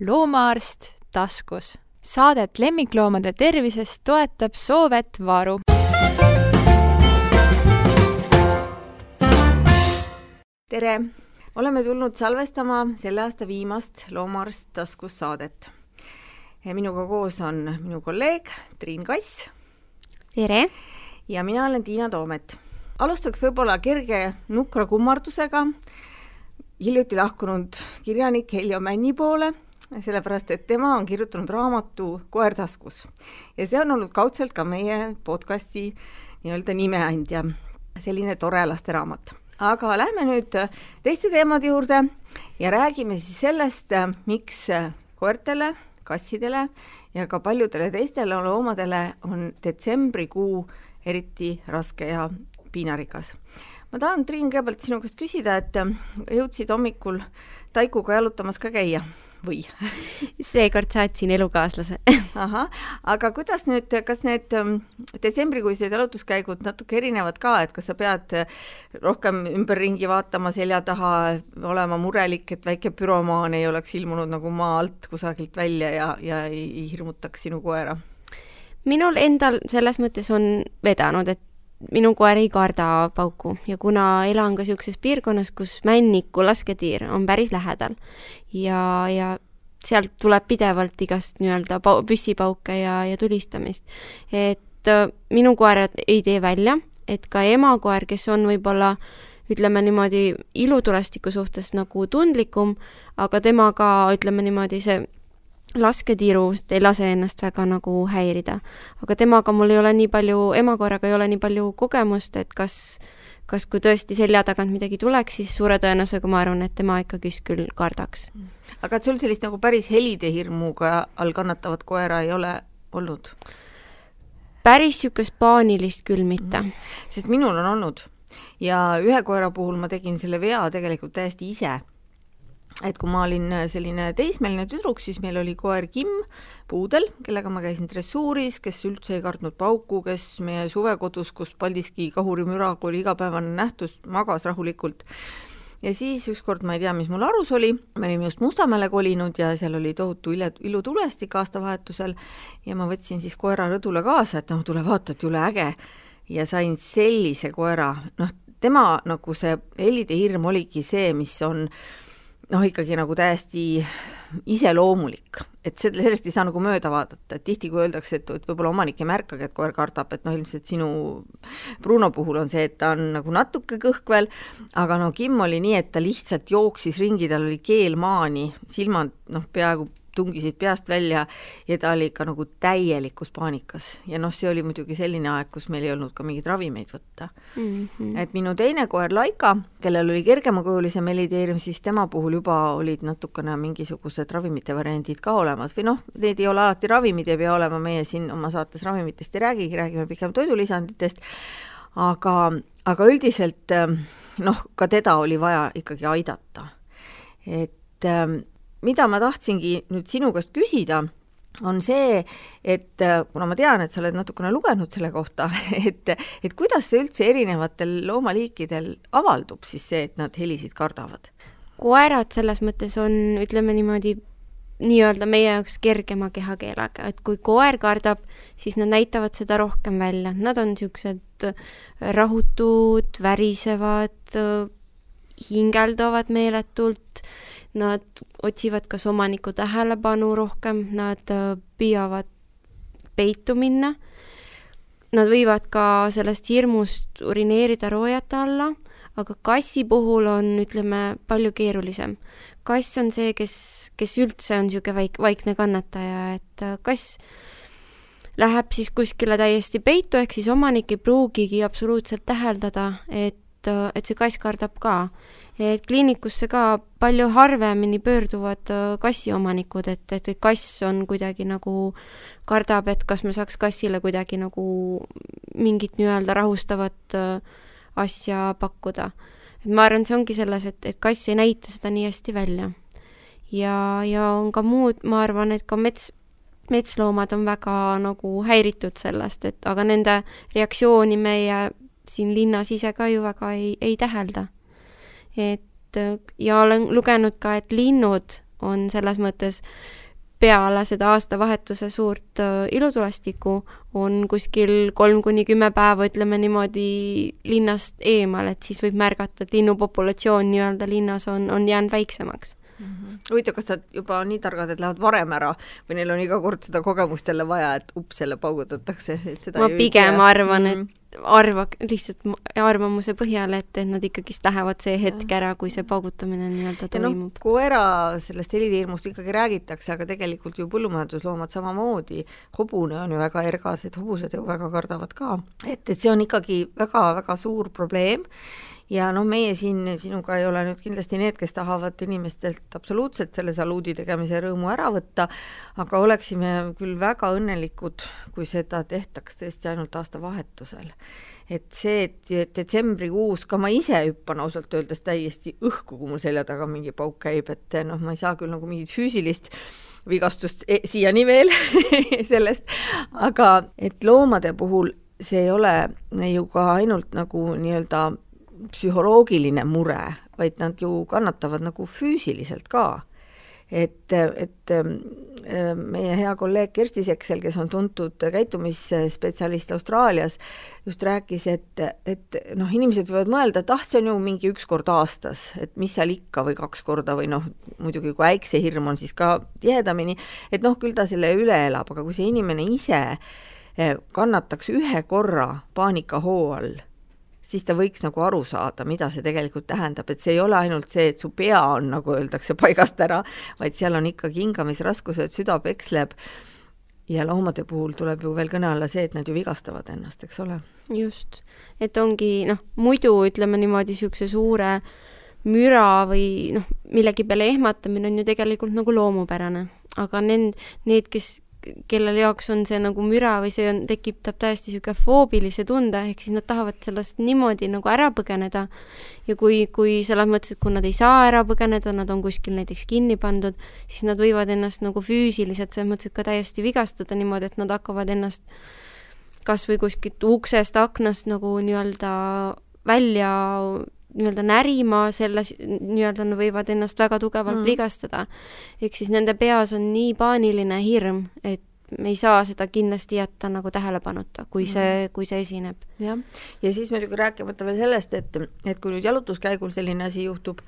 loomaarst taskus. saadet lemmikloomade tervisest toetab Soovet Varu. tere, oleme tulnud salvestama selle aasta viimast Loomaarst taskus saadet. minuga koos on minu kolleeg Triin Kass. tere! ja mina olen Tiina Toomet. alustaks võib-olla kerge nukra kummardusega hiljuti lahkunud kirjanik Heljo Männi poole, sellepärast et tema on kirjutanud raamatu Koer taskus. Ja see on olnud kaudselt ka meie podcasti nii-öelda nimeandja, selline tore lasteraamat. aga lähme nüüd teiste teemade juurde ja räägime siis sellest, miks koertele, kassidele ja ka paljudele teistele loomadele on detsembrikuu eriti raske ja piinarikas. Ma tahan, Triin, kõigepealt sinu käest küsida, et jõudsid hommikul taikuga jalutamas ka käia või? seekord saatsin elukaaslase ahah, aga kuidas nüüd, kas need ähm, detsembrikuised jalutuskäigud natuke erinevad ka, et kas sa pead äh, rohkem ümberringi vaatama selja taha, olema murelik, et väike büromaan ei oleks ilmunud nagu maa alt kusagilt välja ja, ja ei, ei hirmutaks sinu koera? minul endal selles mõttes on vedanud, et minu koer ei karda pauku. Ja kuna elan ka niisuguses piirkonnas, kus Männiku lasketiir on päris lähedal ja, ja sealt tuleb pidevalt igast nii-öelda püssipauke ja, ja tulistamist, et äh, minu koerad ei tee välja, et ka emakoer, kes on võib-olla ütleme niimoodi ilutulestiku suhtes nagu tundlikum, aga tema ka, ütleme niimoodi, see lasketiirust ei lase ennast väga nagu häirida. aga temaga mul ei ole nii palju, emakoeraga ei ole nii palju kogemust, et kas, kas kui tõesti selja tagant midagi tuleks, siis suure tõenäosusega ma arvan, et tema ikkagist küll kardaks. aga et sul sellist nagu päris helide hirmuga all kannatavat koera ei ole olnud? päris niisugust paanilist küll mitte mm.. sest minul on olnud ja ühe koera puhul ma tegin selle vea tegelikult täiesti ise et kui ma olin äh, selline teismeline tüdruk, siis meil oli koer Kim, puudel, kellega ma käisin dressuuris, kes üldse ei kartnud pauku, kes meie suvekodus, kus Paldiski kahurimüraga oli igapäevane nähtus, magas rahulikult. ja siis ükskord, ma ei tea, mis mul arus oli, me olime just Mustamäele kolinud ja seal oli tohutu ile, ilutulestik aastavahetusel ja ma võtsin siis koera rõdule kaasa, et noh, tule vaata, et jõle äge. ja sain sellise koera, noh, tema nagu see hellide hirm oligi see, mis on äh, noh, ikkagi nagu täiesti iseloomulik, et selle, sellest ei saa nagu mööda vaadata, et tihti, kui öeldakse, et, et võib-olla omanik ei märkagi, et koer kardab, et noh, ilmselt sinu Bruno puhul on see, et ta on nagu natuke kõhkvel, aga no Kim oli nii, et ta lihtsalt jooksis ringi, tal oli keel maani, silmad noh, peaaegu tungisid peast välja ja ta oli ikka nagu täielikus paanikas. ja noh, see oli muidugi selline aeg, kus meil ei olnud ka mingeid ravimeid võtta mm. -hmm. et minu teine koer Laika, kellel oli kergemakujulisem heliteerim, siis tema puhul juba olid natukene mingisugused ravimite variandid ka olemas või noh, need ei ole alati ravimid, ei pea olema, meie siin oma saates ravimitest ei räägigi, räägime pigem toidulisanditest, aga, aga üldiselt noh, ka teda oli vaja ikkagi aidata. et mida ma tahtsingi nüüd sinu käest küsida, on see, et äh, kuna ma tean, et sa oled natukene lugenud selle kohta, et, et kuidas see üldse erinevatel loomaliikidel avaldub siis see, et nad helisid kardavad? koerad selles mõttes on, ütleme niimoodi, nii-öelda meie jaoks kergema kehakeelega, et kui koer kardab, siis nad näitavad seda rohkem välja, nad on niisugused rahutud, värisevad, hingeldavad meeletult Nad otsivad kas omaniku tähelepanu rohkem, nad äh, püüavad peitu minna. Nad võivad ka sellest hirmust urineerida roojate alla, aga kassi puhul on, ütleme, palju keerulisem. kass on see, kes, kes üldse on niisugune vaik-, vaikne kannataja, et äh, kass läheb siis kuskile täiesti peitu, ehk siis omanik ei pruugigi absoluutselt täheldada, et, äh, et see kass kardab ka et kliinikusse ka palju harvemini pöörduvad äh, kassiomanikud, et, et kass on kuidagi nagu, kardab, et kas me saaks kassile kuidagi nagu mingit nii-öelda rahustavat äh, asja pakkuda. et ma arvan, see ongi selles, et, et kass ei näita seda nii hästi välja. ja, ja on ka muud, ma arvan, et ka mets, metsloomad on väga nagu häiritud sellest, et aga nende reaktsiooni meie siin linnas ise ka ju väga ei, ei tähelda et ja olen lugenud ka, et linnud on selles mõttes peale seda aastavahetuse suurt äh, ilutulestikku on kuskil kolm kuni kümme päeva, ütleme niimoodi, linnast eemal, et siis võib märgata, et linnupopulatsioon nii-öelda linnas on, on jäänud väiksemaks. -hmm. huvitav, kas nad juba nii targad, et lähevad varem ära või neil on iga kord seda kogemust jälle vaja, et ups, jälle paugutatakse, et seda ma pigem arvan mm, -hmm. et arva, lihtsalt arvamuse põhjal, et, et nad ikkagist lähevad see hetk ära, kui see paugutamine nii-öelda noh, toimub. No, koera sellest helitiirmust ikkagi räägitakse, aga tegelikult ju põllumajandusloomad samamoodi, hobune on ju väga ergas, et hobused ju väga kardavad ka. et, et see on ikkagi väga-väga suur probleem ja noh, meie siin sinuga ei ole nüüd kindlasti need, kes tahavad inimestelt absoluutselt selle saluudi tegemise rõõmu ära võtta, aga oleksime küll väga õnnelikud, kui seda tehtaks tõesti ainult aastavahetusel. et see, et detsembrikuus ka ma ise hüppan ausalt öeldes täiesti õhku, kui mul selja taga mingi pauk käib, et noh, ma ei saa küll nagu mingit füüsilist vigastust e siiani veel sellest, aga et loomade puhul see ei ole ju ka ainult nagu nii-öelda psühholoogiline mure, vaid nad ju kannatavad nagu füüsiliselt ka. et, et ähm, meie hea kolleeg Kersti Seksel, kes on tuntud käitumisspetsialist Austraalias, just rääkis, et, et noh, inimesed võivad mõelda, et ah, see on ju mingi üks kord aastas, et mis seal ikka või kaks korda või noh, muidugi kui äiksehirm on siis ka tihedamini, et noh, küll ta selle üle elab, aga kui see inimene ise eh, kannataks ühe korra paanikahoo all siis ta võiks nagu aru saada, mida see tegelikult tähendab, et see ei ole ainult see, et su pea on, nagu öeldakse, paigast ära, vaid seal on ikkagi hingamisraskused, süda peksleb. Ja loomade puhul tuleb ju veel kõne alla see, et nad ju vigastavad ennast, eks ole. just, et ongi noh, muidu ütleme niimoodi niisuguse suure müra või noh, millegi peale ehmatamine on ju tegelikult nagu loomupärane, aga need, need, kes kellel jaoks on see nagu müra või see on, tekitab täiesti niisugune foobilise tunde, ehk siis nad tahavad sellest niimoodi nagu ära põgeneda. ja kui, kui selles mõttes, et kui nad ei saa ära põgeneda, nad on kuskil näiteks kinni pandud, siis nad võivad ennast nagu füüsiliselt selles mõttes ka täiesti vigastada niimoodi, et nad hakkavad ennast kas või kuskilt uksest, aknast nagu nii-öelda välja nii-öelda närima, selles nii-öelda nad võivad ennast väga tugevalt mm. vigastada. ehk siis nende peas on nii paaniline hirm, et me ei saa seda kindlasti jätta nagu tähelepanuta, kui see, kui see esineb. jah, ja siis muidugi rääkimata veel sellest, et, et kui nüüd jalutuskäigul selline asi juhtub,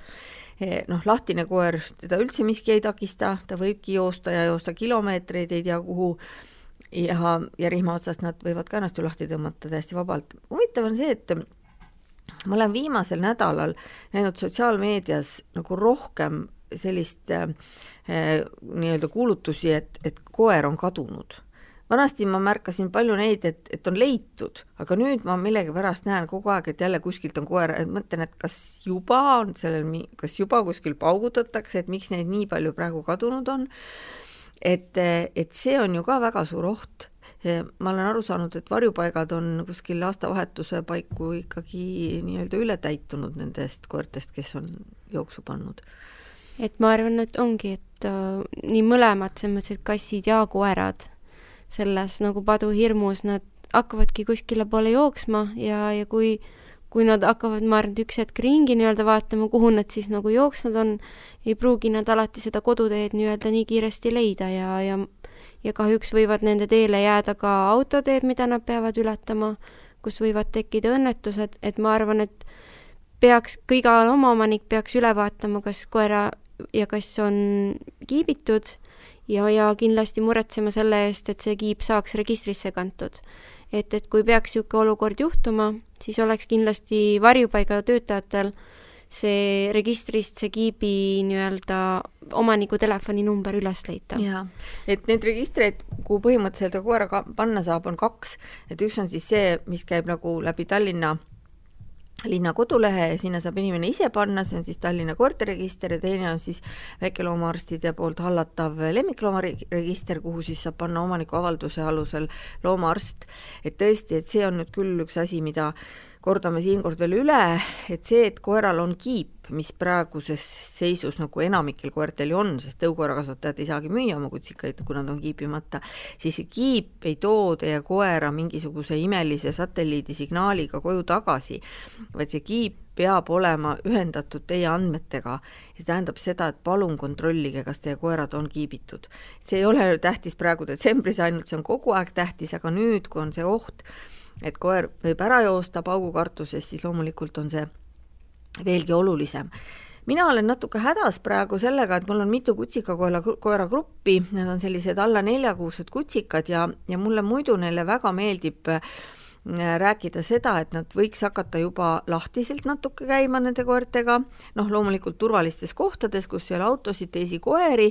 eh, noh, lahtine koer, teda üldse miski ei takista, ta võibki joosta ja joosta kilomeetreid ei tea kuhu, ja, ja rihma otsast nad võivad ka ennast ju lahti tõmmata täiesti vabalt. huvitav on see, et ma olen viimasel nädalal näinud sotsiaalmeedias nagu rohkem sellist äh, nii-öelda kuulutusi, et, et koer on kadunud. vanasti ma märkasin palju neid, et, et on leitud, aga nüüd ma millegipärast näen kogu aeg, et jälle kuskilt on koer, et mõtlen, et kas juba on sellel, kas juba kuskil paugutatakse, et miks neid nii palju praegu kadunud on. et, et see on ju ka väga suur oht ma olen aru saanud, et varjupaigad on kuskil aastavahetuse paiku ikkagi nii-öelda ületäitunud nendest koertest, kes on jooksu pannud. et ma arvan, et ongi, et äh, nii mõlemad, et kassid ja koerad, selles nagu paduhirmus, nad hakkavadki kuskile poole jooksma ja, ja kui kui nad hakkavad, ma arvan, et üks hetk ringi nii-öelda vaatama, kuhu nad siis nagu jooksnud on, ei pruugi nad alati seda koduteed nii-öelda nii kiiresti leida ja, ja ja kahjuks võivad nende teele jääda ka autoteed, mida nad peavad ületama, kus võivad tekkida õnnetused, et ma arvan, et peaks, ka iga loomaomanik peaks üle vaatama, kas koera ja kass on kiibitud ja, ja kindlasti muretsema selle eest, et see kiip saaks registrisse kantud. et, et kui peaks niisugune olukord juhtuma, siis oleks kindlasti varjupaiga töötajatel see registrist see kiibi nii-öelda omaniku telefoninumber üles leida. jaa, et neid registreid, kuhu põhimõtteliselt ka koera panna saab, on kaks, et üks on siis see, mis käib nagu läbi Tallinna linna kodulehe ja sinna saab inimene ise panna, see on siis Tallinna koerteregister ja teine on siis väikeloomaarstide poolt hallatav lemmikloomaregister, kuhu siis saab panna omaniku avalduse alusel loomaarst. et tõesti, et see on nüüd küll üks asi, mida kordame siinkord veel üle, et see, et koeral on kiip, mis praeguses seisus nagu enamikel koertel ju on, sest tõukoerakasvatajad ei saagi müüa oma kutsikaid, kui nad on kiipimata, siis see kiip ei too teie koera mingisuguse imelise satelliidisignaaliga koju tagasi, vaid see kiip peab olema ühendatud teie andmetega. see tähendab seda, et palun kontrollige, kas teie koerad on kiibitud. see ei ole tähtis praegu detsembris ainult, see on kogu aeg tähtis, aga nüüd, kui on see oht, et koer võib ära joosta paugukartusest, siis loomulikult on see veelgi olulisem. Mina olen natuke hädas praegu sellega, et mul on mitu kutsikakoela, koeragruppi, need on sellised alla neljakuused kutsikad ja, ja mulle muidu neile väga meeldib äh, rääkida seda, et nad võiks hakata juba lahtiselt natuke käima nende koertega, noh, loomulikult turvalistes kohtades, kus ei ole autosid, teisi koeri,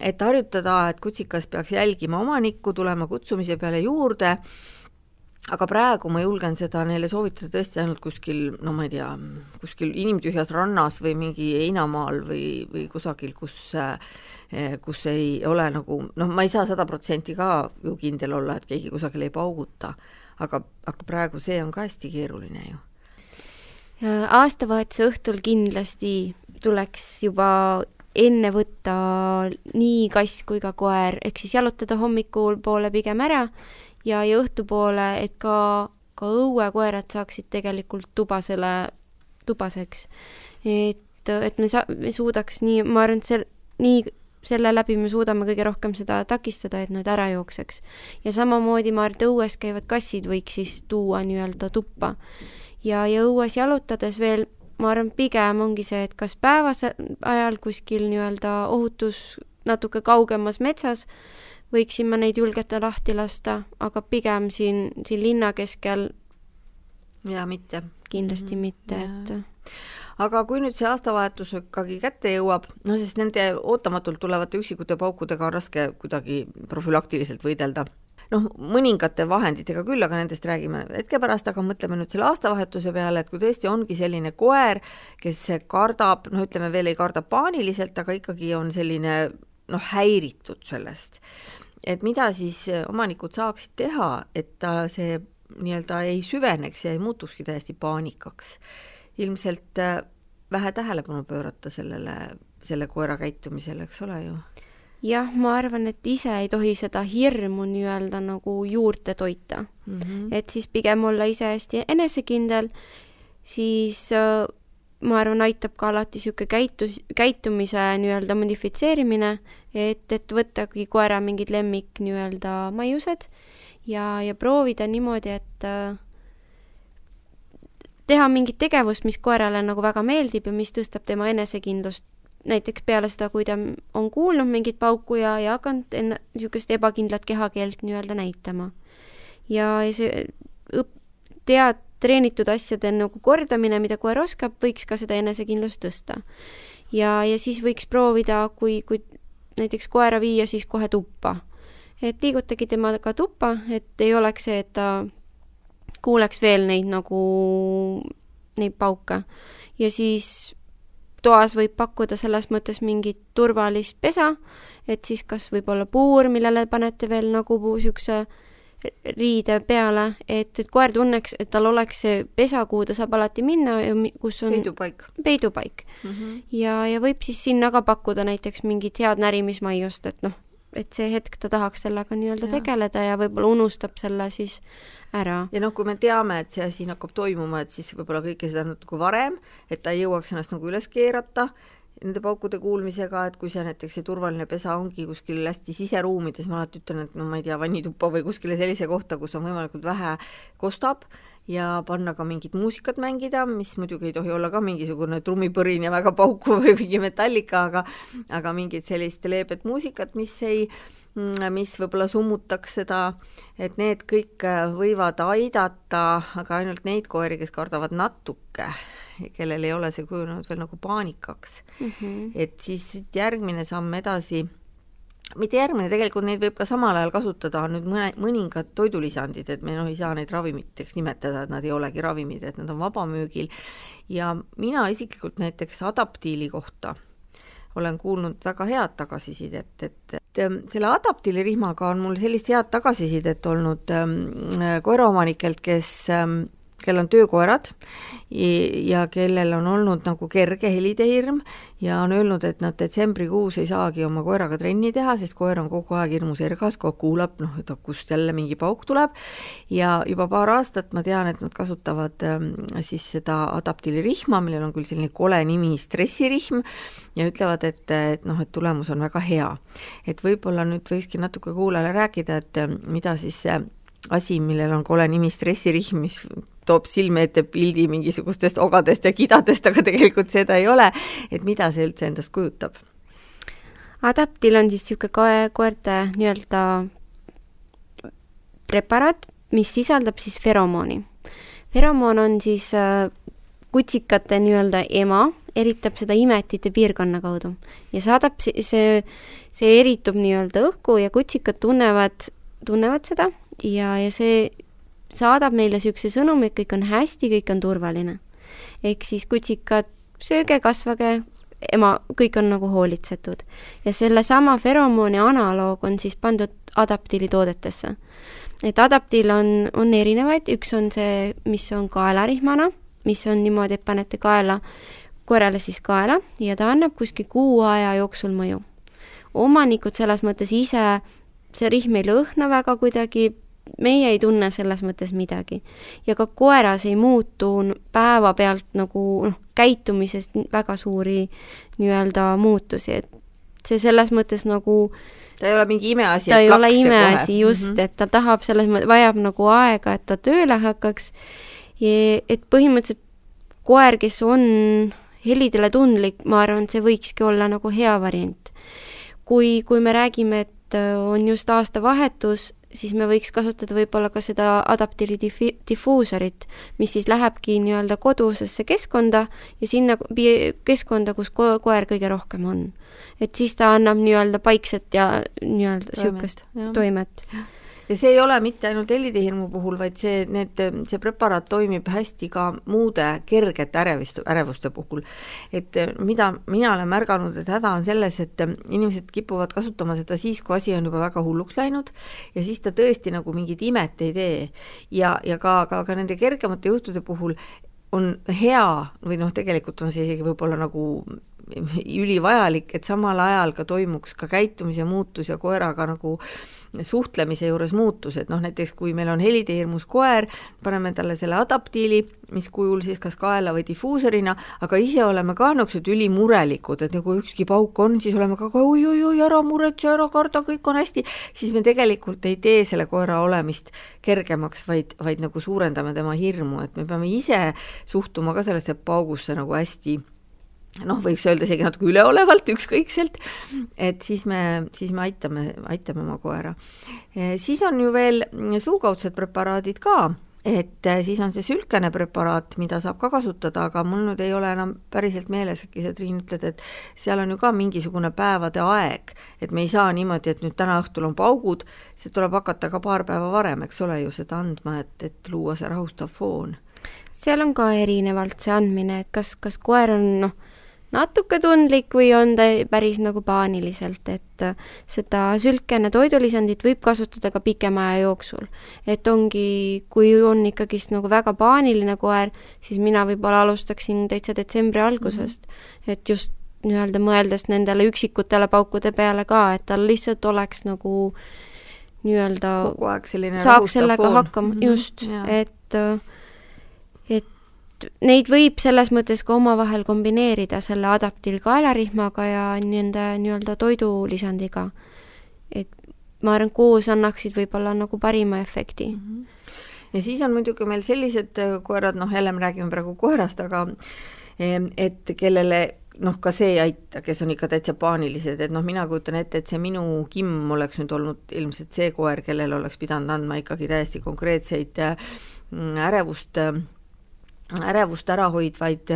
et harjutada, et kutsikas peaks jälgima omanikku, tulema kutsumise peale juurde aga praegu ma julgen seda neile soovitada tõesti ainult kuskil, no ma ei tea, kuskil inimtühjas rannas või mingi heinamaal või, või kusagil, kus eh, kus ei ole nagu, noh, ma ei saa sada protsenti ka ju kindel olla, et keegi kusagil ei pauguta, aga, aga praegu see on ka hästi keeruline ju. aastavahetuse õhtul kindlasti tuleks juba enne võtta nii kass kui ka koer, ehk siis jalutada hommikul poole pigem ära ja, ja õhtupoole, et ka, ka õuekoerad saaksid tegelikult tubasele, tubaseks. et, et me saa-, me suudaks nii, ma arvan, et see, nii selle läbi me suudame kõige rohkem seda takistada, et nad ära jookseks. ja samamoodi ma arvan, et õues käivad kassid võiks siis tuua nii-öelda tuppa. ja, ja õues jalutades veel, ma arvan, pigem ongi see, et kas päevasel ajal kuskil nii-öelda ohutus natuke kaugemas metsas võiksin ma neid julgelt lahti lasta, aga pigem siin, siin linna keskel ja mitte. kindlasti mm -hmm. mitte, et aga kui nüüd see aastavahetus ikkagi kätte jõuab, no siis nende ootamatult tulevate üksikute paukudega on raske kuidagi profülaktiliselt võidelda noh, mõningate vahenditega küll, aga nendest räägime hetke pärast, aga mõtleme nüüd selle aastavahetuse peale, et kui tõesti ongi selline koer, kes kardab, noh, ütleme veel ei karda paaniliselt, aga ikkagi on selline noh, häiritud sellest et mida siis äh, omanikud saaksid teha, et ta see nii-öelda ei süveneks ja ei muutukski täiesti paanikaks. ilmselt äh, vähe tähelepanu pöörata sellele, selle koera käitumisele, eks ole ju? jah, ma arvan, et ise ei tohi seda hirmu nii-öelda nagu juurde toita mm. -hmm. et siis pigem olla ise hästi enesekindel, siis äh, ma arvan, aitab ka alati niisugune käitus, käitumise nii-öelda modifitseerimine, et, et võttagi koera mingid lemmik nii-öelda maiused ja, ja proovida niimoodi, et äh, teha mingit tegevust, mis koerale nagu väga meeldib ja mis tõstab tema enesekindlust. näiteks peale seda, kui ta on kuulnud mingit pauku ja, ja hakanud enne niisugust ebakindlat kehakeelt nii-öelda näitama. ja, ja see õp-, tead, treenitud asjade nagu kordamine, mida koer oskab, võiks ka seda enesekindlust tõsta. ja, ja siis võiks proovida, kui, kui näiteks koera viia siis kohe tuppa. et liigutage temaga tuppa, et ei oleks see, et ta kuuleks veel neid nagu, neid pauke. ja siis toas võib pakkuda selles mõttes mingit turvalist pesa, et siis kas võib olla puur, millele panete veel nagu niisuguse riide peale, et, et koer tunneks, et tal oleks see pesa, kuhu ta saab alati minna ja kus on peidupaik, peidupaik. Mm -hmm. ja, ja võib siis sinna ka pakkuda näiteks mingit head närimismaiust, et noh, et see hetk ta tahaks sellega nii-öelda tegeleda ja võib-olla unustab selle siis ära. ja noh, kui me teame, et see asi hakkab toimuma, et siis võib-olla kõike seda natuke varem, et ta ei jõuaks ennast nagu üles keerata nende paukude kuulmisega, et kui see näiteks see turvaline pesa ongi kuskil hästi siseruumides, ma alati ütlen, et no ma ei tea, vannituppa või kuskile sellise kohta, kus on võimalikult vähe kostab ja panna ka mingit muusikat mängida, mis muidugi ei tohi olla ka mingisugune trummipõrin ja väga paukuv või mingi metallika, aga aga mingit sellist leebet muusikat, mis ei mis võib-olla summutaks seda, et need kõik võivad aidata, aga ainult neid koeri, kes kardavad natuke kellel ei ole see kujunenud veel nagu paanikaks mm. -hmm. et siis järgmine samm edasi, mitte järgmine, tegelikult neid võib ka samal ajal kasutada, on nüüd mõne, mõningad toidulisandid, et me noh, ei saa neid ravimiteks nimetada, et nad ei olegi ravimid, et nad on vabamüügil ja mina isiklikult näiteks adaptiili kohta olen kuulnud väga head tagasisidet, et, et selle adaptiilirihmaga on mul sellist head tagasisidet olnud ähm, koeraomanikelt, kes ähm, kellel on töökoerad ja kellel on olnud nagu kerge helidehirm ja on öelnud, et nad detsembrikuus ei saagi oma koeraga trenni teha, sest koer on kogu aeg hirmus ergas, kogu aeg kuulab, noh, et kust jälle mingi pauk tuleb. ja juba paar aastat ma tean, et nad kasutavad ähm, siis seda adaptiilirihma, millel on küll selline kole nimi, stressirihm, ja ütlevad, et, et noh, et tulemus on väga hea. et võib-olla nüüd võikski natuke kuulajale rääkida, et mida siis see asi, millel on kole nimi stressirihm, mis toob silme ette pildi mingisugustest ogadest ja kidadest, aga tegelikult seda ei ole, et mida see üldse endast kujutab? Adaptil on siis niisugune koe, koerte nii-öelda preparaat, mis sisaldab siis feromooni. feromoon on siis äh, kutsikate nii-öelda ema, eritab seda imetite piirkonna kaudu ja saadab see, see, see eritub nii-öelda õhku ja kutsikad tunnevad, tunnevad seda ja, ja see saadab meile niisuguse sõnumi, et kõik on hästi, kõik on turvaline. ehk siis kutsikad, sööge, kasvage, ema, kõik on nagu hoolitsetud. ja sellesama feromooni analoog on siis pandud adaptiili toodetesse. et adaptiil on, on erinevaid, üks on see, mis on kaelarihmana, mis on niimoodi, et panete kaela, koerale siis kaela ja ta annab kuskil kuu aja jooksul mõju. omanikud selles mõttes ise, see rihm ei lõhna väga kuidagi, meie ei tunne selles mõttes midagi. ja ka koeras ei muutu päevapealt nagu noh, käitumises väga suuri nii-öelda muutusi, et see selles mõttes nagu ta ei ole mingi imeasi. ta ei ole imeasi, just mm, -hmm. et ta tahab selles mõttes, vajab nagu aega, et ta tööle hakkaks. et põhimõtteliselt koer, kes on helidele tundlik, ma arvan, see võikski olla nagu hea variant. kui, kui me räägime, et on just aastavahetus, siis me võiks kasutada võib-olla ka seda adaptiili difi-, difuusorit, mis siis lähebki nii-öelda kodusesse keskkonda ja sinna keskkonda, kus ko-, koer kõige rohkem on. et siis ta annab nii-öelda paikset ja nii-öelda niisugust toimet ja see ei ole mitte ainult helidehirmu puhul, vaid see, need, see preparaat toimib hästi ka muude kergete ärevist, ärevuste puhul. et mida mina olen märganud, et häda on selles, et inimesed kipuvad kasutama seda siis, kui asi on juba väga hulluks läinud ja siis ta tõesti nagu mingit imet ei tee. ja, ja ka, ka, ka nende kergemate juhtude puhul on hea või noh, tegelikult on see isegi võib-olla nagu ülivajalik, et samal ajal ka toimuks ka käitumise muutus ja koeraga nagu suhtlemise juures muutused, noh näiteks kui meil on helidehirmus koer, paneme talle selle adaptiili, mis kujul siis kas kaela või difuusorina, aga ise oleme ka niisugused ülimurelikud, et nagu ükski pauk on, siis oleme ka oi-oi-oi, ära muretse, ära karda, kõik on hästi, siis me tegelikult ei tee selle koera olemist kergemaks, vaid, vaid nagu suurendame tema hirmu, et me peame ise suhtuma ka sellesse paugusse nagu hästi noh, võiks öelda isegi natuke üleolevalt, ükskõikselt, et siis me, siis me aitame, aitame oma koera. siis on ju veel suukaudsed preparaadid ka, et siis on see sülkene preparaat, mida saab ka kasutada, aga mul nüüd ei ole enam päriselt meeles, äkki sa, Triin, ütled, et seal on ju ka mingisugune päevade aeg, et me ei saa niimoodi, et nüüd täna õhtul on paugud, see tuleb hakata ka paar päeva varem, eks ole ju, seda andma, et, et luua see rahustav foon. seal on ka erinevalt see andmine, et kas, kas koer on noh, natuke tundlik või on ta päris nagu paaniliselt, et äh, seda sülkene toidulisandit võib kasutada ka pikema aja jooksul. et ongi, kui on ikkagist nagu väga paaniline koer, siis mina võib-olla alustaksin täitsa detsembri algusest mm, -hmm. et just nii-öelda mõeldes nendele üksikutele paukude peale ka, et tal lihtsalt oleks nagu nii-öelda kogu aeg selline saaks sellega foon. hakkama mm, -hmm. just, et äh, et neid võib selles mõttes ka omavahel kombineerida, selle adaptiilkaelarihmaga ja nende nii-öelda toidulisandiga. et ma arvan, koos annaksid võib-olla nagu parima efekti mm. -hmm. ja siis on muidugi meil sellised äh, koerad, noh jälle me räägime praegu koerast, aga et kellele noh, ka see ei aita, kes on ikka täitsa paanilised, et noh, mina kujutan ette, et see minu Kim oleks nüüd olnud ilmselt see koer, kellele oleks pidanud andma ikkagi täiesti konkreetseid äh, ärevust äh, ärevust ära hoidvaid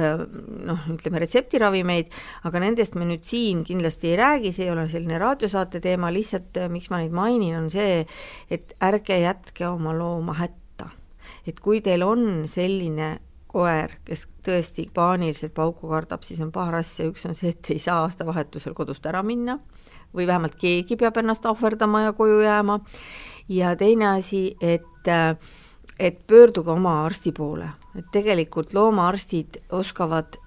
noh, ütleme retseptiravimeid, aga nendest me nüüd siin kindlasti ei räägi, see ei ole selline raadiosaate teema, lihtsalt miks ma neid mainin, on see, et ärge jätke oma looma hätta. et kui teil on selline koer, kes tõesti paaniliselt pauku kardab, siis on paar asja, üks on see, et ei saa aastavahetusel kodust ära minna või vähemalt keegi peab ennast ohverdama ja koju jääma, ja teine asi, et äh, et pöörduge oma arsti poole, et tegelikult loomaarstid oskavad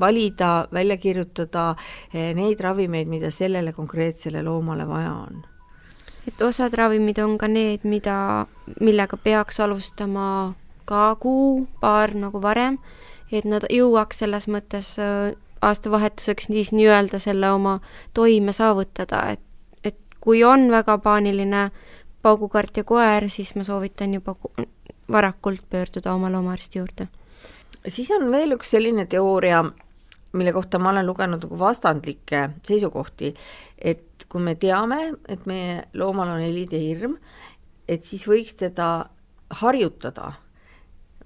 valida, välja kirjutada eh, neid ravimeid, mida sellele konkreetsele loomale vaja on. et osad ravimid on ka need, mida, millega peaks alustama ka kuu-paar nagu varem, et nad jõuaks selles mõttes äh, aastavahetuseks siis nii-öelda selle oma toime saavutada, et, et kui on väga paaniline paugukart ja koer, siis ma soovitan juba varakult pöörduda oma loomaarsti juurde. siis on veel üks selline teooria, mille kohta ma olen lugenud nagu vastandlikke seisukohti, et kui me teame, et meie loomal on helide hirm, et siis võiks teda harjutada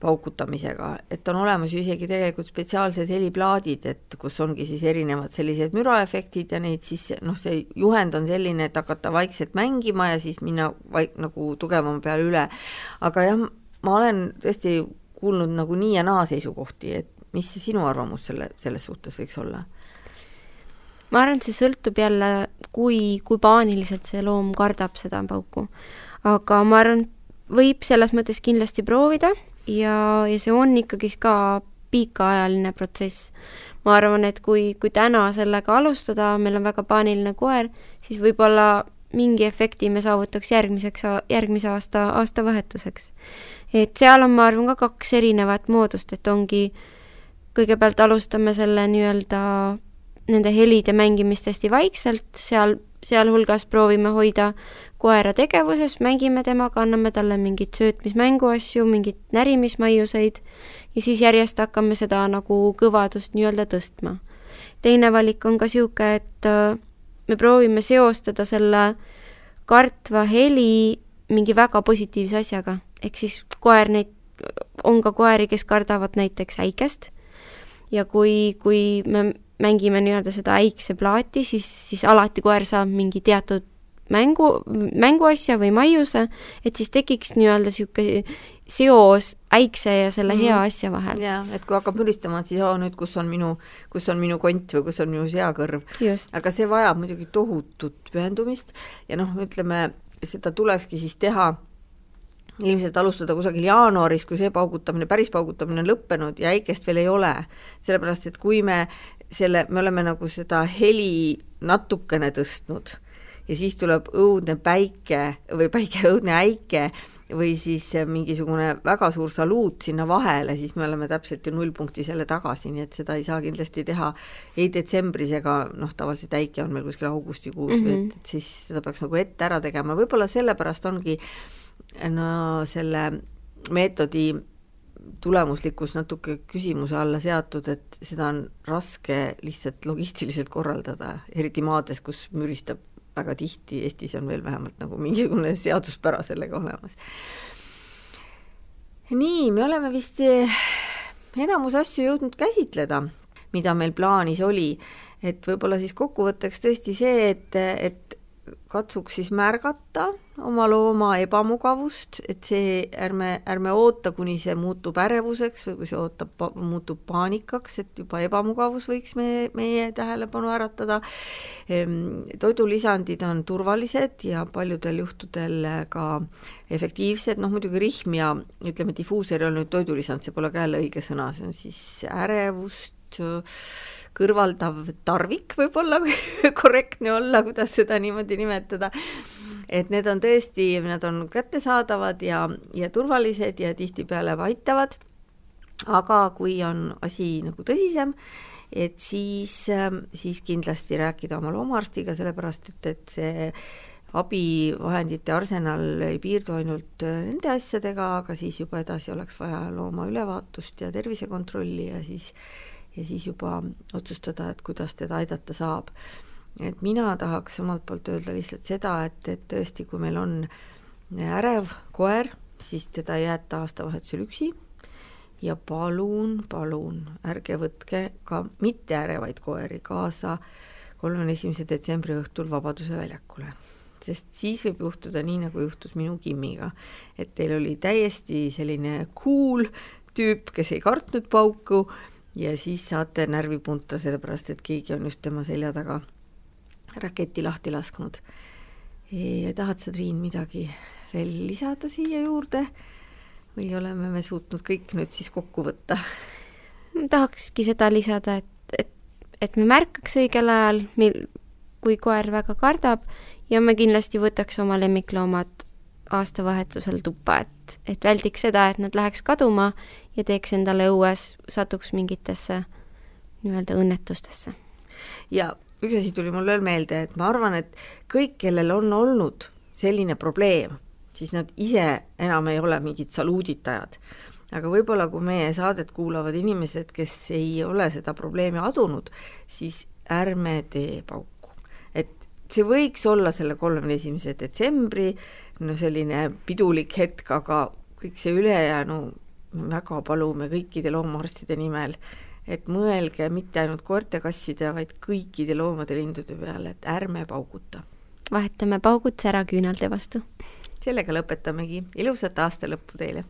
paukutamisega, et on olemas ju isegi tegelikult spetsiaalsed heliplaadid, et kus ongi siis erinevad sellised müraefektid ja neid siis noh, see juhend on selline, et hakata vaikselt mängima ja siis minna vaik-, nagu tugevama peale üle. aga jah, ma olen tõesti kuulnud nagu nii ja naa seisukohti, et mis sinu arvamus selle, selles suhtes võiks olla? ma arvan, et see sõltub jälle, kui, kui paaniliselt see loom kardab seda pauku. aga ma arvan, võib selles mõttes kindlasti proovida ja, ja see on ikkagist ka pikaajaline protsess. ma arvan, et kui, kui täna sellega alustada, meil on väga paaniline koer, siis võib-olla mingi efekti me saavutaks järgmiseks, järgmise aasta, aastavahetuseks. et seal on, ma arvan, ka kaks erinevat moodust, et ongi, kõigepealt alustame selle nii-öelda nende helide mängimist hästi vaikselt, seal, sealhulgas proovime hoida koera tegevuses, mängime temaga, anname talle mingeid söötmismänguasju, mingeid närimismaiuseid ja siis järjest hakkame seda nagu kõvadust nii-öelda tõstma. teine valik on ka niisugune, et äh, me proovime seostada selle kartva heli mingi väga positiivse asjaga, ehk siis koer neid, on ka koeri, kes kardavad näiteks äikest ja kui, kui me mängime nii-öelda seda äikseplaati, siis, siis alati koer saab mingi teatud mängu, mänguasja või maiuse, et siis tekiks nii-öelda niisugune seos äikse ja selle hea mm. asja vahel. jaa, et kui hakkab müristama, et siis oo, nüüd kus on minu, kus on minu kont või kus on minu seakõrv. aga see vajab muidugi tohutut pühendumist ja noh, ütleme, seda tulekski siis teha ilmselt alustada kusagil jaanuaris, kui see paugutamine, päris paugutamine on lõppenud ja äikest veel ei ole. sellepärast, et kui me selle, me oleme nagu seda heli natukene tõstnud ja siis tuleb õudne päike või päike, õudne äike või siis mingisugune väga suur saluut sinna vahele, siis me oleme täpselt ju nullpunktis jälle tagasi, nii et seda ei saa kindlasti teha ei detsembris ega noh, tavaliselt äike on meil kuskil augustikuus mm, -hmm. et, et siis seda peaks nagu ette ära tegema, võib-olla sellepärast ongi no selle meetodi tulemuslikkus natuke küsimuse alla seatud, et seda on raske lihtsalt logistiliselt korraldada, eriti maades, kus müristab väga tihti, Eestis on veel vähemalt nagu mingisugune seaduspära sellega olemas. nii, me oleme vist eh, enamus asju jõudnud käsitleda, mida meil plaanis oli, et võib-olla siis kokkuvõtteks tõesti see, et, et katsuks siis märgata oma looma ebamugavust, et see, ärme, ärme oota, kuni see muutub ärevuseks või kui see ootab, muutub paanikaks, et juba ebamugavus võiks meie, meie tähelepanu äratada. Ehm, toidulisandid on turvalised ja paljudel juhtudel ka efektiivsed, noh muidugi rihm ja ütleme, difuuser ei ole nüüd toidulisand, see pole ka jälle õige sõna, see on siis ärevust kõrvaldav tarvik võib-olla, kui korrektne olla, kuidas seda niimoodi nimetada. et need on tõesti, nad on kättesaadavad ja, ja turvalised ja tihtipeale aitavad. aga kui on asi nagu tõsisem, et siis, siis kindlasti rääkida oma loomaarstiga, sellepärast et, et see abivahendite arsenal ei piirdu ainult nende asjadega, aga siis juba edasi oleks vaja looma ülevaatust ja tervisekontrolli ja siis ja siis juba otsustada, et kuidas teda aidata saab. et mina tahaks omalt poolt öelda lihtsalt seda, et, et tõesti, kui meil on ärev koer, siis teda ei jäeta aastavahetusel üksi ja palun, palun ärge võtke ka mitteärevaid koeri kaasa kolmekümne esimese detsembri õhtul Vabaduse väljakule. sest siis võib juhtuda nii, nagu juhtus minu Kimmiga, et teil oli täiesti selline cool tüüp, kes ei kartnud pauku ja siis saate närvi punta, sellepärast et keegi on just tema selja taga raketi lahti lasknud. tahad sa, Triin, midagi veel lisada siia juurde või oleme me suutnud kõik nüüd siis kokku võtta? tahakski seda lisada, et, et, et me märkaks õigel ajal, mil, kui koer väga kardab ja me kindlasti võtaks oma lemmikloomad aastavahetusel tuppa, et, et väldiks seda, et nad läheks kaduma ja teeks endale õues, satuks mingitesse nii-öelda õnnetustesse. ja üks asi tuli mul veel meelde, et ma arvan, et kõik, kellel on olnud selline probleem, siis nad ise enam ei ole mingid saluuditajad. aga võib-olla, kui meie saadet kuulavad inimesed, kes ei ole seda probleemi adunud, siis ärme tee pauku. et see võiks olla selle kolmekümne esimese detsembri no selline pidulik hetk, aga kõik see ülejäänu me väga palume kõikide loomaarstide nimel, et mõelge mitte ainult koerte-kasside, vaid kõikide loomade-lindude peale, et ärme pauguta. vahetame paugud säraküünalde vastu. sellega lõpetamegi, ilusat aasta lõppu teile!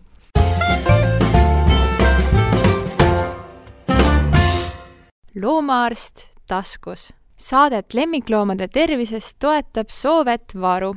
loomaarst taskus. Saadet lemmikloomade tervisest toetab Soovet Varu